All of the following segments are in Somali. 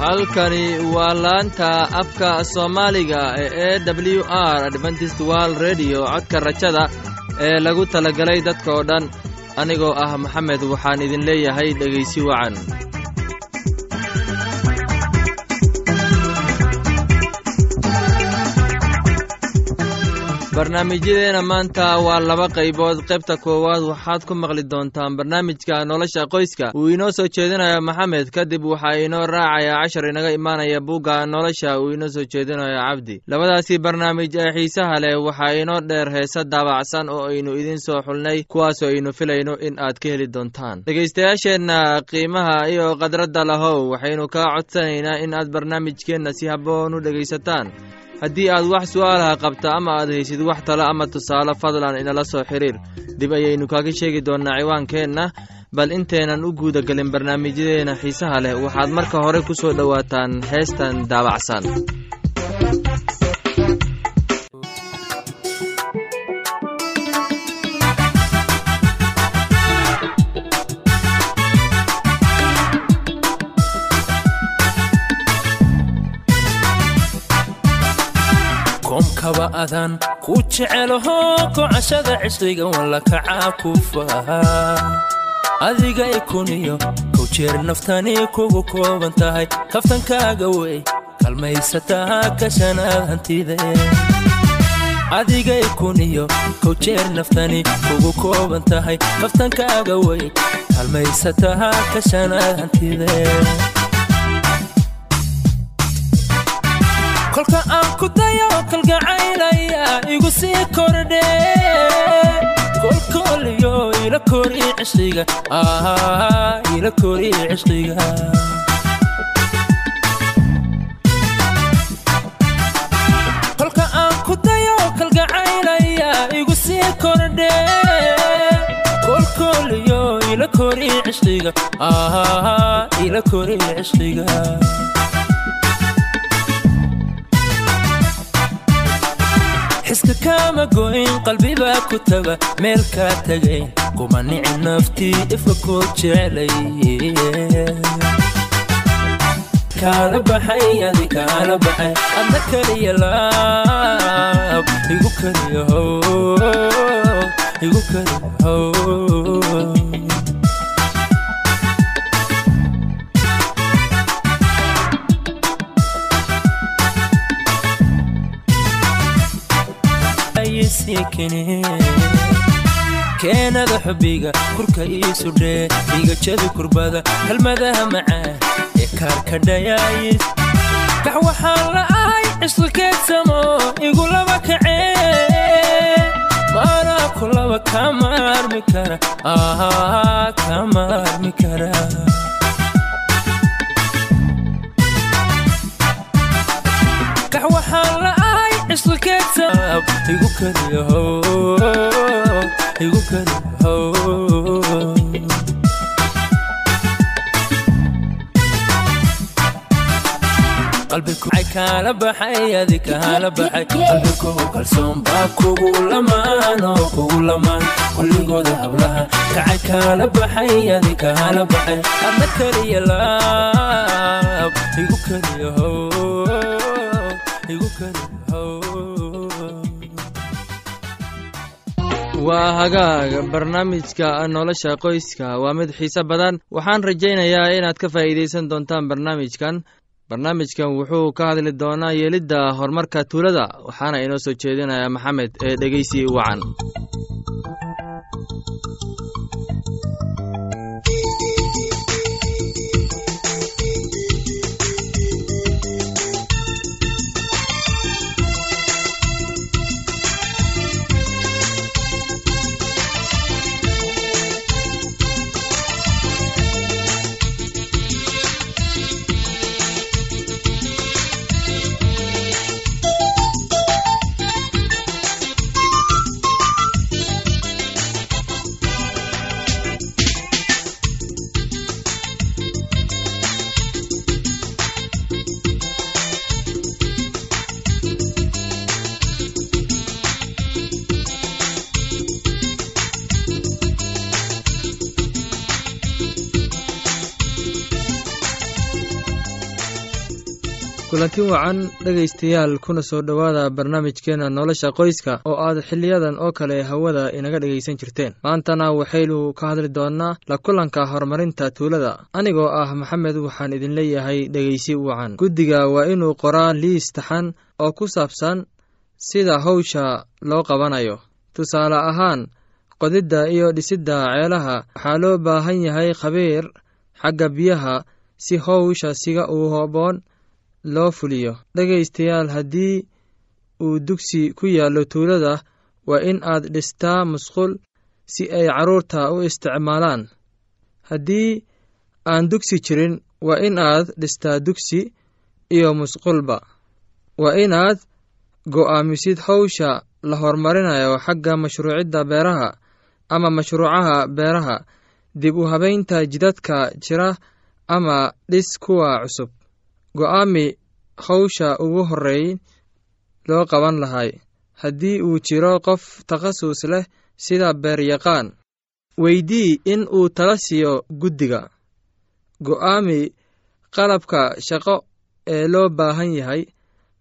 halkani waa laanta afka soomaaliga ee e w r adventist wald redio codka rajada ee lagu talagalay dadka oo dhan. Anigoo ah maxamed waxaan idin leeyahay dhegaysi wacan barnaamijyadeena maanta waa laba qaybood. Qaybta koowaad waxaad ku maqli doontaan barnaamijka nolosha qoyska. Uu inoo soo jeedinayo maxamed kadib waxaa inoo raacaya cashar inaga imaanaya bugga nolosha. Uu inoo soo jeedinayo cabdi. Labadaasii barnaamij ee xiisaha leh waxaa inoo dheer heese daabacsan oo aynu idiin soo xulnay kuwaasoo aynu filayno in aad ka heli doontaan. Dhegaystayaasheenna qiimaha iyo khadradda lahow waxaynu kaa codsanaynaa in aad barnaamijkeenna si habboon u dhegaysataan haddii aad wax su'aalaha qabta ama aad haysid wax talo ama tusaale fadlan inala soo xidhiir dib ayaynu kaaga sheegi doonnaa ciwaankeenna. Bal intaynan u guuda gelin barnaamijyadeena xiisaha leh waxaad marka hore ku soo dhowaataan heestan daabacsan koomkaba adaan ku jecelaho kocashada cisriga walla kacaa ku faha adiga ikuniyo kow jeer naftani kugu kooban tahay kaftankaaga wey kalmaysataa kashanaad hantide adiga ikuniyo kow naftani kugu kooban tahay kaftankaaga wey kalmaysataa kashanaad hantide kolka aan ku dayo kalgacaylaya igu sii kordhe kolkooliyo ila kori cishqiga ila kori cishqiga kolka aan ku dayo kalgacaylaya igu sii kordhe kolkooliyo ila kori cishqiga ila kori cishqiga xiska kaama go'in qalbibaa ku taga meel kaa tagayn kuma nici naftii ifa koo jeclay kaala baxay adi kaala baxay. Adna kaliya laab igu kaliya how igu kaliya keenada xubbiga kurka iisu dhee iga jabi kurbada kelmadaha macaan ee kaarka dhayaayis kax waxaan la'ahay cisqikeedsamo igulaba kacee maanaa kulaba kama armi kara kama armi kara. Kax waxaan cisqikeedsam igu how qalbikuay kaala baxay adi kaala baxay. Qalbikugu kalsoon baa kugu lamaan oo kugu lamaan. Kulligooda hablaha kacay kaala baxay adi kaala baxay. Adna kaliya laab igu kaliya how igu kaliya waa hagaag barnaamijka nolosha qoyska. Waa mid xiise badan. Waxaan rajaynayaa inaad ka faa'iidaysan doontaan barnaamijkan. Barnaamijkan wuxuu ka hadli doonaa yeelidda horumarka tuulada waxaana inoo soo jeedinaya maxamed ee dhegeysi wacan kulanti wacan dhegaystayaal kuna soo dhowaada barnaamijkeenna nolosha qoyska oo aad xiliyadan oo kale hawada inaga dhegaysan jirteen. Maantana waxaynu ka hadli doonnaa la kulanka horumarinta tuulada. Anigoo ah maxamed waxaan idin leeyahay dhegaysi wacan. Guddiga waa inuu qoraa liis taxan oo ku saabsan sida hawsha loo qabanayo. Tusaale ahaan qodidda iyo dhisidda ceelaha waxaa loo baahan yahay khabiir xagga biyaha si howsha siga uu hooboon loo fuliyo. Dhegaystayaal haddii uu dugsi ku yaallo tuulada waa in aad dhistaa musqul si ay carruurta u isticmaalaan. Haddii aan dugsi jirin waa in aad dhistaa dugsi iyo musqulba. Waa inaad go'aamisid howsha la horumarinayo xagga mashruucidda beeraha ama mashruucaha beeraha dib u habaynta jidadka jira ama dhis kuwa cusub go'aami howsha ugu horreyn loo qaban lahay. Haddii uu jiro qof takhasus leh sida beeryaqaan weydii in uu tala siiyo guddiga. Go'aami qalabka shaqo ee loo baahan yahay.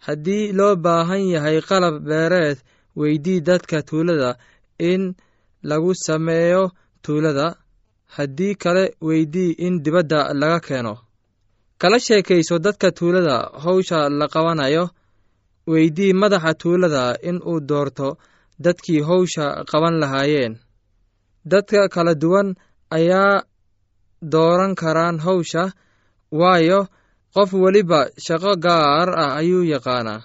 Haddii loo baahan yahay qalab beereed weydii dadka tuulada in lagu sameeyo tuulada. Haddii kale weydii in dibadda laga keeno kala sheekayso dadka tuulada howsha la qabanayo weydii madaxa tuulada in uu doorto dadkii howsha qaban lahaayeen. Dadka kala duwan ayaa dooran karaan howsha waayo qof weliba shaqo gaar ah ayuu yaqaanaa.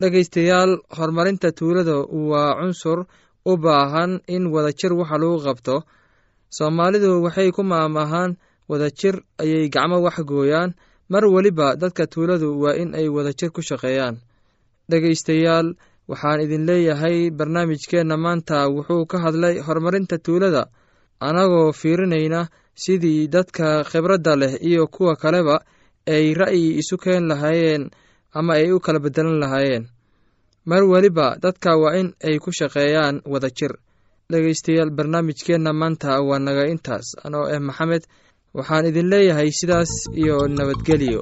Dhegaystayaal horumarinta tuulada waa cunsur u baahan in wadajir waxa lagu qabto. Soomaalidu waxay ku maamahaan wadajir ayay gacmo wax gooyaan. Mar weliba dadka tuuladu waa in ay wadajir ku shaqeeyaan. Dhegaystayaal waxaan idin leeyahay barnaamijkeenna maanta wuxuu ka hadlay horumarinta tuulada. Annagoo fiirinayna sidii dadka khibradda leh iyo kuwa kaleba ay ra'yi isu keen lahaayeen ama ay u kala bedelan lahaayeen. Mar weliba dadka waa in ay ku shaqeeyaan wadajir. Dhegaystayaal barnaamijkeenna maanta waa naga intaas. Anoo ah maxamed waxaan idin leeyahay sidaas iyo nabadgelyo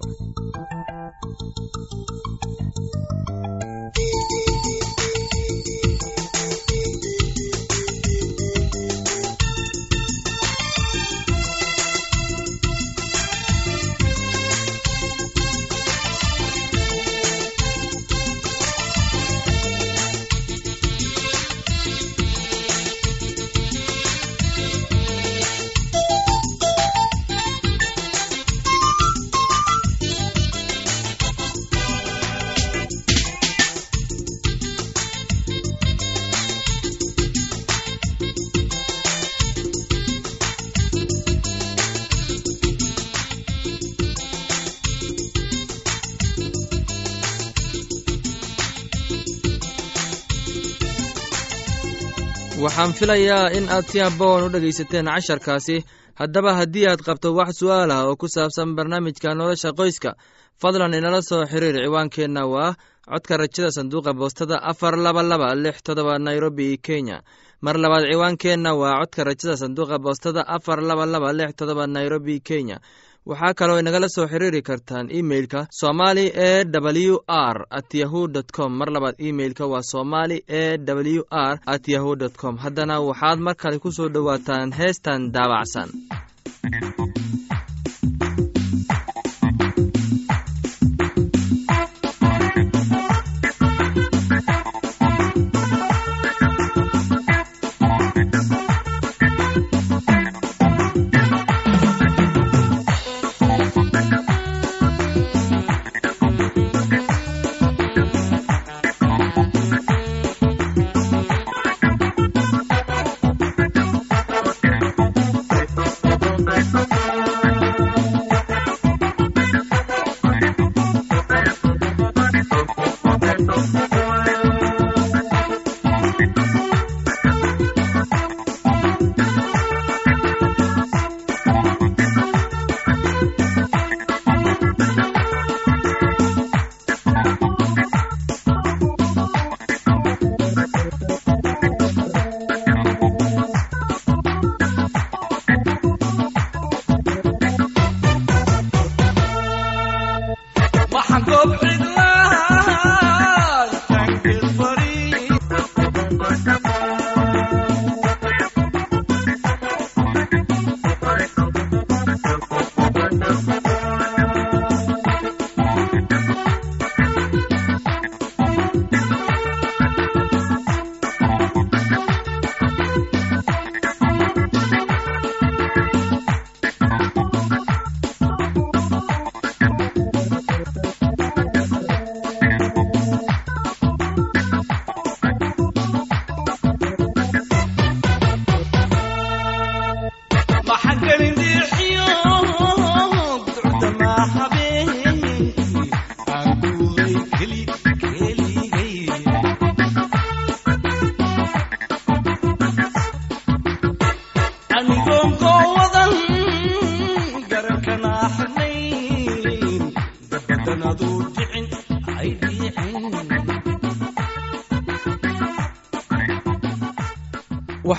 waxaan filayaa in aad si haboon u dhegaysateen casharkaasi. Haddaba haddii aad qabto wax su'aal ah oo ku saabsan barnaamijka nolosha qoyska fadlan inala soo xiriir. Ciwaankeenna waa codka rajada sanduuqa boostada afar laba laba lix todoba nairobi kenya. Mar labaad ciwaankeenna waa codka rajada sanduuqa boostada afar laba laba lix todoba nairobi kenya waxaa kaloo inagala soo xiriiri kartaan imeilka somali e w r at yahu dt com. Mar labaad imeilka waa somali e w r at yahu dt com. Haddana waxaad mar kale ku soo dhowaataan heestan daabacsan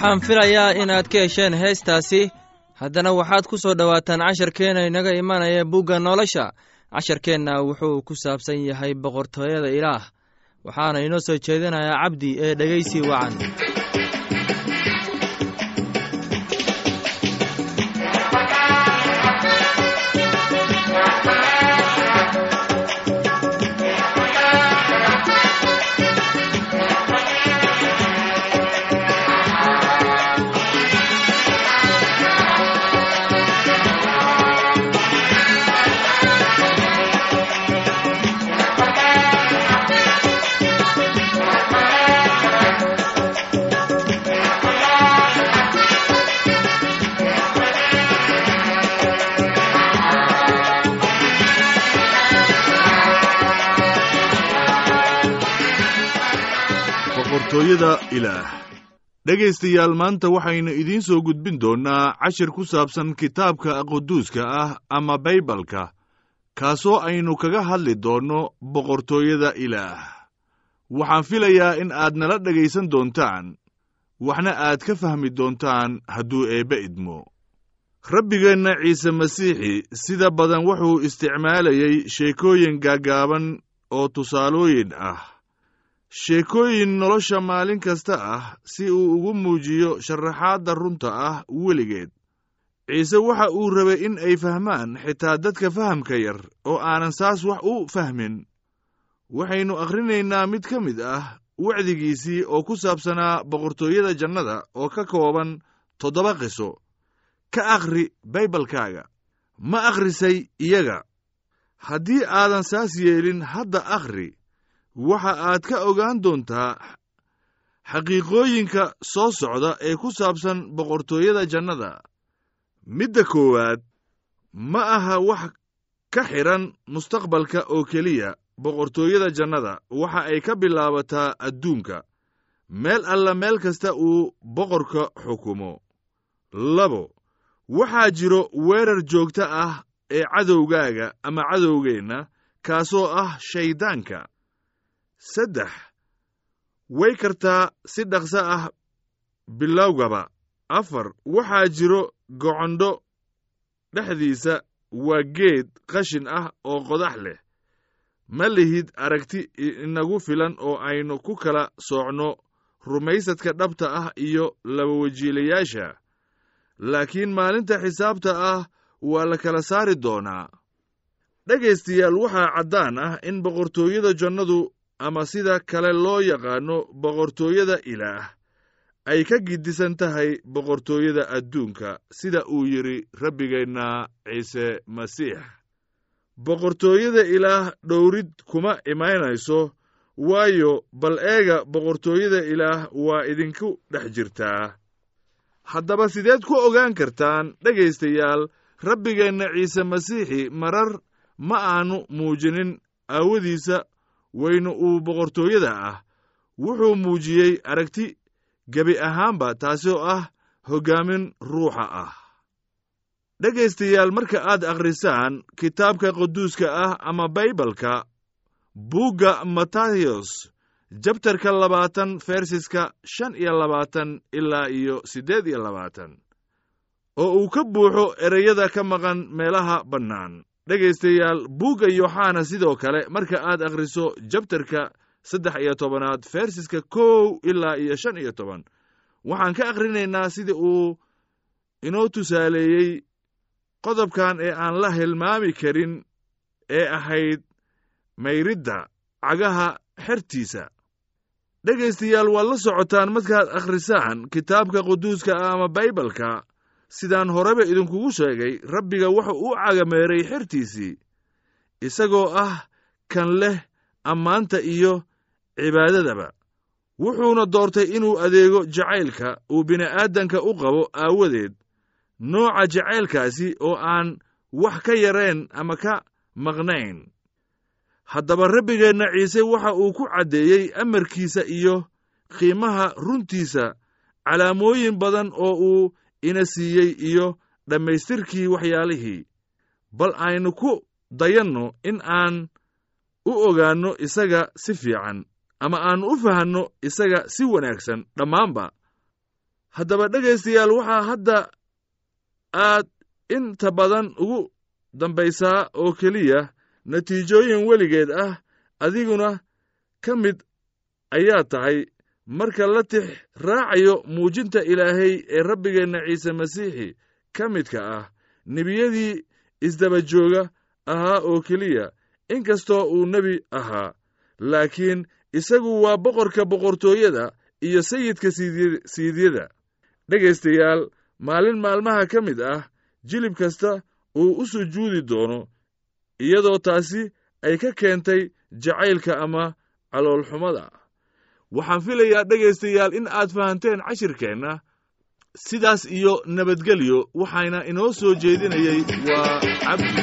waxaan filayaa inaad ka hesheen heestaasi. Haddana waxaad ku soo dhowaataan casharkeenna inaga imanaya bugga nolosha. Casharkeenna wuxuu ku saabsan yahay boqortooyada ilaah. Waxaana inoo soo jeedinayaa cabdi ee dhegaysi wacan boqortooyada ilaah. Dhegaystayaal maanta waxaynu idiin soo gudbin doonnaa cashir ku saabsan kitaabka quduuska ah ama baybalka kaasoo aynu kaga hadli doonno boqortooyada ilaah. Waxaan filayaa in aad nala dhegaysan doontaan waxna aad ka fahmi doontaan hadduu eebbe idmo. Rabbigeenna ciise masiixi sida badan wuxuu isticmaalayey sheekooyin gaaggaaban oo tusaalooyin ah sheekooyin nolosha maalin kasta ah si uu ugu muujiyo sharaxaadda runta ah weligeed. Ciise waxa uu rabay in ay fahmaan xitaa dadka fahamka yar oo aanan saas wax u fahmin. Waxaynu akhrinaynaa mid ka mid ah wacdigiisii oo ku saabsanaa boqortooyada jannada oo ka kooban toddoba qiso. Ka akhri baybalkaaga ma akhrisay iyaga. Haddii aadan saas yeelin hadda akhri waxa aad ka ogaan doontaa xaqiiqooyinka soo socda ee ku saabsan boqortooyada jannada. Midda koowaad ma aha wax ka xidhan mustaqbalka oo keliya boqortooyada jannada. Waxa ay ka bilaabataa adduunka. Meel alla meel kasta uu boqorka xukumo. Labo waxaa jiro weerar joogto ah ee cadowgaaga ama cadowgeenna kaasoo ah shayddaanka saddex. Way kartaa si dhaqso ah bilowgaba. Afar waxaa jiro gocondho dhexdiisa waa geed qashin ah oo qodax leh. Ma lihid aragti inagu filan oo aynu ku kala soocno rumaysadka dhabta ah iyo labawajiilayaasha. Laakiin maalinta xisaabta ah waa la kala saari doonaa. Dhegaystayaal waxaa caddaan ah in boqortooyada jannadu ama sida kale loo yaqaanno boqortooyada ilaah ay ka giddisan tahay boqortooyada adduunka sida uu yidhi rabbigeenna ciise masiix. Boqortooyada ilaah dhowrid kuma imaynayso waayo bal eega boqortooyada ilaah waa idinku dhex jirtaa. Haddaba sideed ku ogaan kartaan dhegaystayaal rabbigeenna ciise masiixi marar ma aanu muujinin aawadiisa weyne uu boqortooyada ah. Wuxuu muujiyey aragti gebi ahaanba taasoo ah hoggaamin ruuxa ah. Dhegaystayaal marka aad akhrisaan kitaabka quduuska ah ama baybalka buugga matayos jabtarka labaatan fersiska shan iyo labaatan ilaa iyo siddeed iyo labaatan oo uu ka buuxo ereyada ka maqan meelaha bannaan dhegaystayaal buugga yooxana sidoo kale marka aad akhriso jabtarka saddex iyo tobanaad fersiska kow ilaa iyo shan iyo toban. Waxaan ka akhrinaynaa sida uu inoo tusaaleeyey qodobkan ee aan la hilmaami karin ee ahayd mayridda cagaha xertiisa. Dhegaystayaal waad la socotaan markaad akhrisaan kitaabka quduuska ama baybalka sidaan horeba idinkugu sheegay rabbiga wuxuu u cagameeray xertiisii isagoo ah kan leh ammaanta iyo cibaadadaba. Wuxuuna doortay inuu adeego jacaylka uu bini'aadanka u qabo aawadeed nooca jacaylkaasi oo aan wax ka yarayn ama ka maqnayn. Haddaba rabbigeenna ciise waxa uu ku caddeeyey amarkiisa iyo qiimaha runtiisa calaamooyin badan oo uu ina siiyey iyo dhammaystirkii waxyaalihii. Bal aynu ku dayanno in aan u ogaanno isaga si fiican ama aan u fahanno isaga si wanaagsan dhammaanba. Haddaba dhegaystayaal waxaa hadda aad inta badan ugu dambaysaa oo keliya natiijooyin weligeed ah adiguna ka mid ayaa tahay marka la tix raacayo muujinta ilaahay ee rabbigeenna ciise masiixi ka midka ah nebiyadii isdaba jooga ahaa oo keliya in kastoo uu nebi ahaa. Laakiin isagu waa boqorka boqortooyada iyo sayidka siidyada dhegaystayaal maalin maalmaha ka mid ah jilib kasta uu u sujuudi doono iyadoo taasi ay ka keentay jacaylka ama caloolxumada waxaan filayaa dhegaystayaal in aad fahanteen cashirkeenna. Sidaas iyo nabadgelyo waxayna inoo soo jeedinayey waa cabdi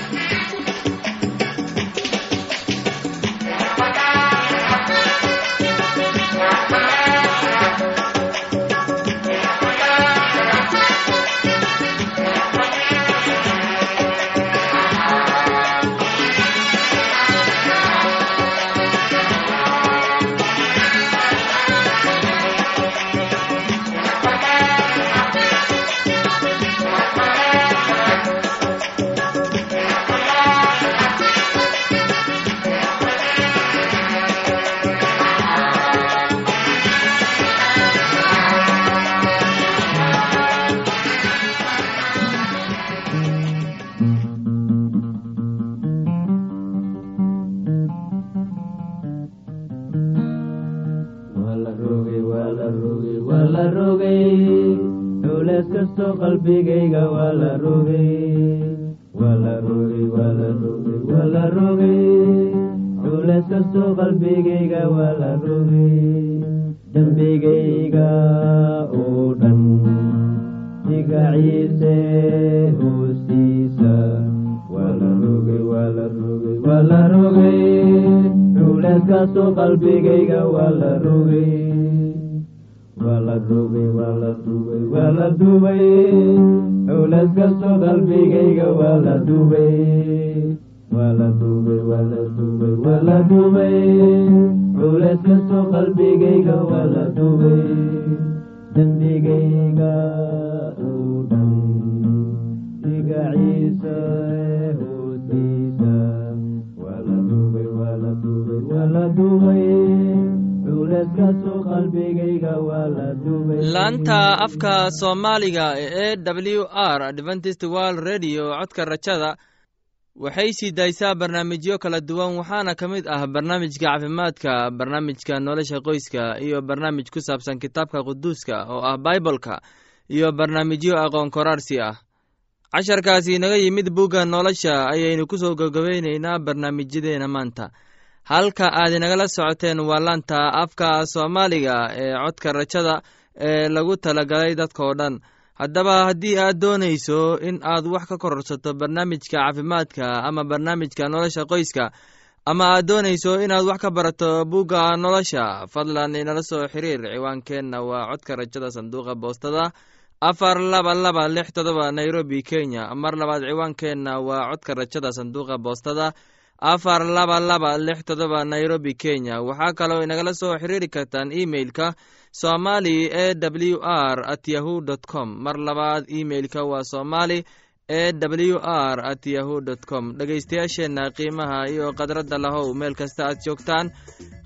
qalbigayga waa la rogay waa la rogay waa la rogay waa la rogay culeys kastoo qalbigayga waa la rogay dembigayga oo dhan iga ciise hoostiisa waa la rogay waa la rogay waa la rogay culeys kastoo qalbigayga waa la rogay waa la rogay waa la dubay waa la dubay culeys kastoo qalbigayga waa la dubay waa la dubay waa la dubay waa la dubay culeys kastoo qalbigayga waa la dubay dembigayga laanta afka soomaaliga ee w r adventist world redio codka rajada. Waxay sii daysaa barnaamijyo kala duwan waxaana ka mid ah barnaamijka caafimaadka barnaamijka nolosha qoyska iyo barnaamij ku saabsan kitaabka quduuska oo ah baibolka iyo barnaamijyo aqoon koraarsi ah. Casharkaasi naga yimid bugga nolosha ayaynu ku soo gabgabaynaynaa barnaamijyadeena maanta halka aad inagala socoteen waa laanta afka soomaaliga ee codka rajada ee lagu talagalay dadkao dhan. Haddaba haddii aad doonayso in aad wax ka kororsato barnaamijka caafimaadka ama barnaamijka nolosha qoyska ama aad doonayso inaad wax ka barato bugga nolosha fadlan inala soo xiriir. Ciwaankeenna waa codka rajada sanduuqa boostada afar laba laba lix todoba nairobi kenya. Mar labaad ciwaankeenna waa codka rajada sanduuqa boostada afar laba laba lix todoba nairobi kenya. Waxaa kaloo inagala soo xiriiri kartaan emeilka somali e w r at yahu dt com. Mar labaad emeilka waa somali e w r at yahu dt com. Dhegaystayaasheenna qiimaha iyo khadradda lahow meel kasta aad joogtaan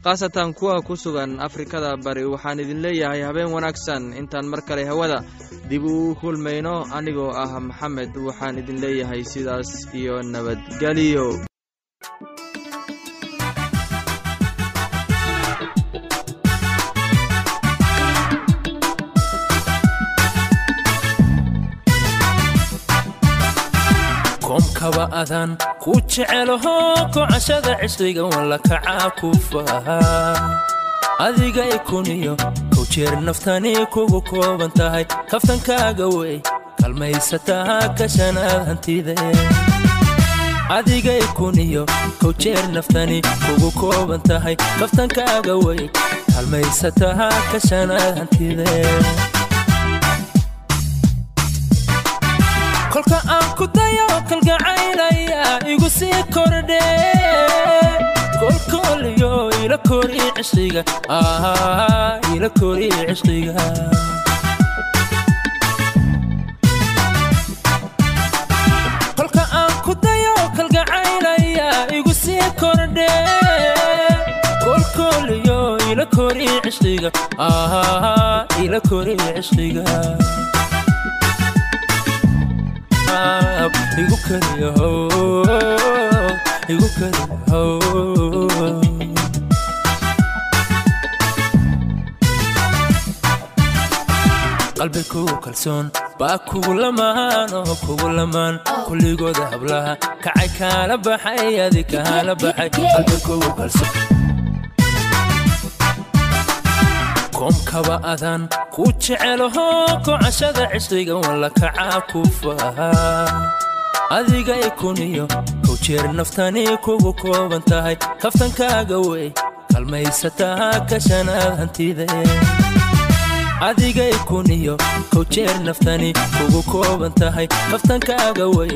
khaasatan kuwa ku sugan afrikada bari waxaan idin leeyahay habeen wanaagsan. Intaan mar kale hawada dib uu kulmayno anigoo ah maxamed waxaan idin leeyahay sidaas iyo nabadgeliyo koomkaba adaan ku jecelaho kocashada cisriga walla kacaa ku fahaa adiga ikuniyo kow jeer naftani kugu kooban tahay. Kaftankaaga wey kalmaysataa kashanaad hantide adiga ikuniyo kow jeer naftani kugu kooban tahay kaftankaaga wey kalmaysataa kashanaad hantide kolka aan ku dayo kalgacaylaya igu sii kordhe. Kolkooliyo ila kori cishqiga ila kori cishqiga kordhe kolkooliyo ila kori cishqiga ila kori cishqiga igu kariyo igu kariyo qalbi kugu kalsoon. Baa kugu lamaan oo kugu lamaan. Kulligooda hablaha kacay kaala baxay adi kaala baxay. Qalbi kugu kalsoon. Koomkaba adaan ku jecelaho kocashada cisriga walla kacaa ku fahaa adiga ikuniyo kow jeer naftani kugu kooban tahay. Kaftankaaga wey kalmaysataa kashanaad hantide adiga ikuniyo kow jeer naftani kugu kooban tahay kaftankaaga wey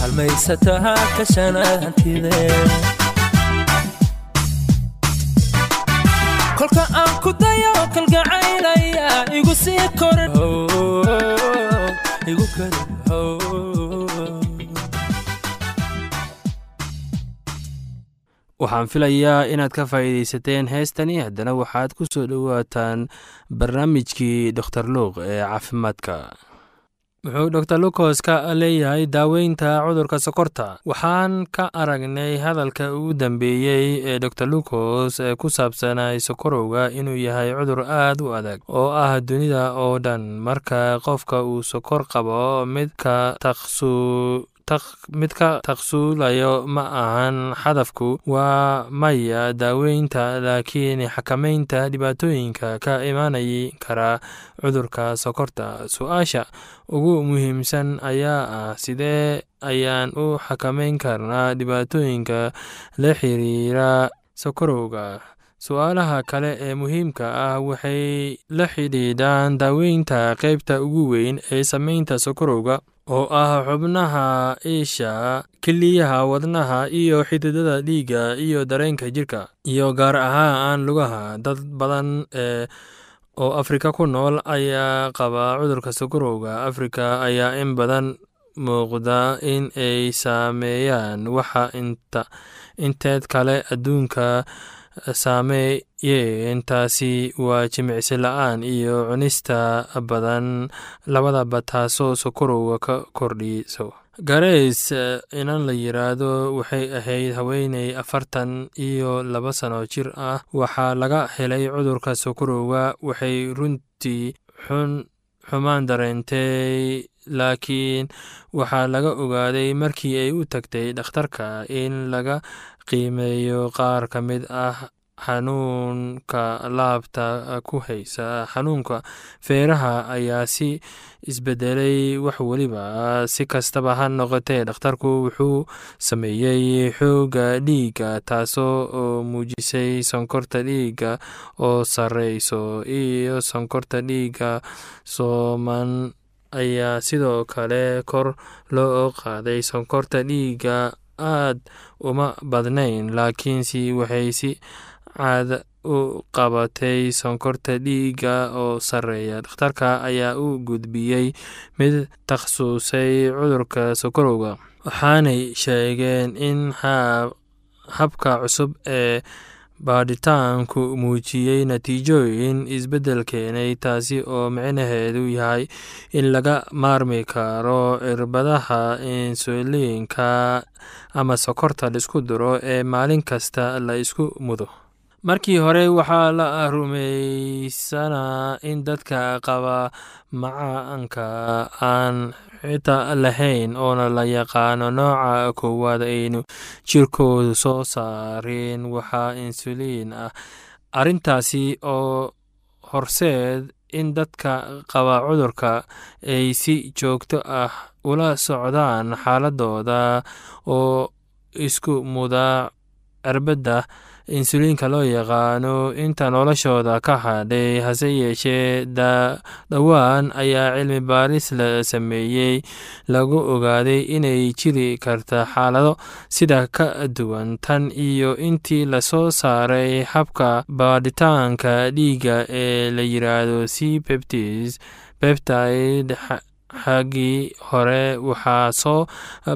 kalmaysataa kashanaad hantide kolka aan ku dayo kalgacaylaya igu sii kor waxaan filayaa inaad ka faa'iidaysateen heestani. Haddana waxaad ku soo dhowaataan barnaamijkii doktor luuq ee caafimaadka. Wuxuu dor lucos ka leeyahay daaweynta cudurka sokorta. Waxaan ka aragnay hadalka ugu dambeeyey ee dor lucos ee ku saabsanay sokorowga inuu yahay cudur aad u adag oo ah dunida oo dhan. Marka qofka uu sokor qabo midka taqsu mid ka taqsuulayo ma ahan xadafku. Waa maya daaweynta laakiin xakamaynta dhibaatooyinka ka imaanay kara cudurka sokorta. Su'aasha ugu muhiimsan ayaa ah sidee ayaan u xakamayn karnaa dhibaatooyinka la xiriira sokorowga? Su'aalaha kale ee muhiimka ah waxay la xidhiidhaan daaweynta qeybta ugu weyn ee sameynta sokorowga oo ah xubnaha isha keliyaha wadnaha iyo xididada dhiigga iyo dareenka jirka iyo gaar ahaan lugaha. Dad badan ee oo afrika ku nool ayaa qaba cudurka sokorowga afrika ayaa in badan muuqda in ay saameeyaan waxa inteed kale adduunka saameeyeen taasi waa jimicsi la'aan iyo cunista badan. Labadaba taasoo sokorowga ka kordhiso gareys inan la yiraahdo waxay ahayd haweeney afartan iyo laba sano jir ah. Waxaa laga helay cudurka sokorowga waxay runtii xun xumaan dareentay laakiin waxaa laga ogaaday markii ay u tagtay dhakhtarka in laga qiimeeyo qaar ka mid ah xanuunka laabta ku haysa xanuunka feeraha ayaa si isbedelay wax weliba si kastaba ha noqotee dhakhtarku wuxuu sameeyey xooga dhiigga taasoo oo muujisay sonkorta dhiigga oo sareyso iyo sonkorta dhiigga sooman ayaa sidoo kale kor loo qaaday. Sonkorta dhiigga aad uma badnayn laakiinse waxay si caada u qabatay sonkorta dhiigga oo sarreeya. Dhakhtarka ayaa u gudbiyey mid takhasusay cudurka sokorowga waxaanay sheegeen in habka cusub ee baadhitaanku muujiyey natiijooyin isbeddel keenay taasi oo micnaheedu yahay in laga maarmi karo cirbadaha insuliinka ama sokorta la isku duro ee maalin kasta la isku mudo markii hore waxaa la rumaysanaa in dadka qaba macaanka aan xita lahayn oona la yaqaano nooca koowaad aynu jirkoodu soo saareen waxaa insuliin ah. Arrintaasi oo horseed in dadka qaba cudurka ay si joogto ah ula socdaan xaaladooda oo isku muda cirbadda insuliinka loo yaqaano inta noloshooda ka hadhay hase yeeshee dhowaan ayaa cilmi baaris la sameeyey. Lagu ogaaday inay jiri karta xaalado sida ka duwan tan iyo intii la soo saaray habka baadhitaanka dhiigga ee la yiraahdo c peptis peptide xaggii hore waxaa soo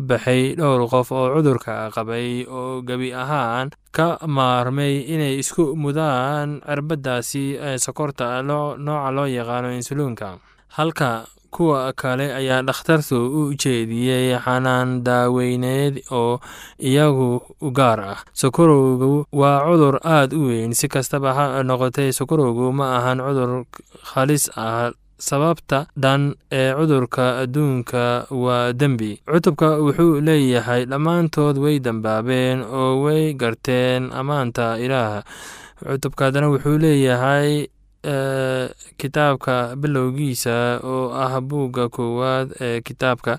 baxay dhowr qof oo cudurka qabay oo gebi ahaan ka maarmay inay isku mudaan cirbadaasi sokorta nooca loo yaqaano insuliinka. Halka kuwa kale ayaa dhakhtartu u jeediyey xanaan daaweyneed oo iyagu gaar ah. Sokorowgu waa cudur aad u weyn. Si kastaba ha noqotay sokorowgu ma ahan cudur halis ah sababta dhan ee cudurka adduunka waa dembi. Cutubka wuxuu leeyahay dhammaantood way dambaabeen oo way garteen ammaanta ilaah. Cutubka haddana wuxuu leeyahay kitaabka bilowgiisa oo ah buugga koowaad ee kitaabka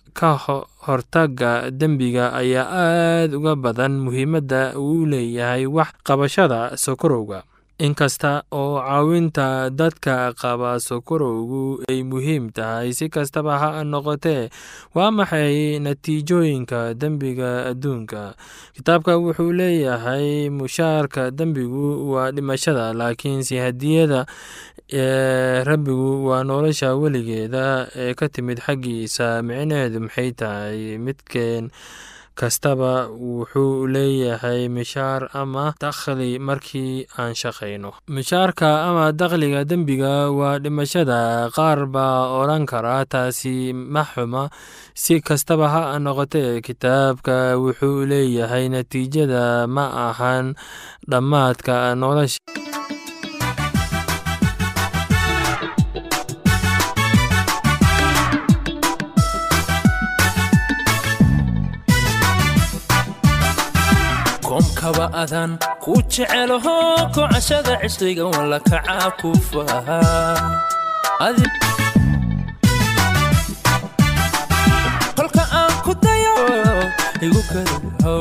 ka hortaga dembiga ayaa aad uga badan muhiimadda uu leeyahay wax qabashada sokorowga inkasta oo caawinta dadka qaba sokorowgu ay muhiim tahay si kastaba ha noqotee waa maxay natiijooyinka dembiga adduunka? Kitaabka wuxuu leeyahay mushaarka dembigu waa dhimashada laakiinse hadiyada ee rabbigu waa nolosha weligeeda ee ka timid xaggiisa micnaheedu maxay tahay? Midkeen kastaba wuxuu leeyahay mishaar ama dakhli markii aan shaqayno mishaarka ama dakhliga dembiga waa dhimashada qaar baa odhan kara taasi ma xuma si kastaba ha noqotee kitaabka wuxuu leeyahay natiijada ma ahan dhammaadka nolosha koomkaba adan ku jecelaho kocashada cisriga walla kacaa ku fahaa kolka aan ku dayo igu kadaho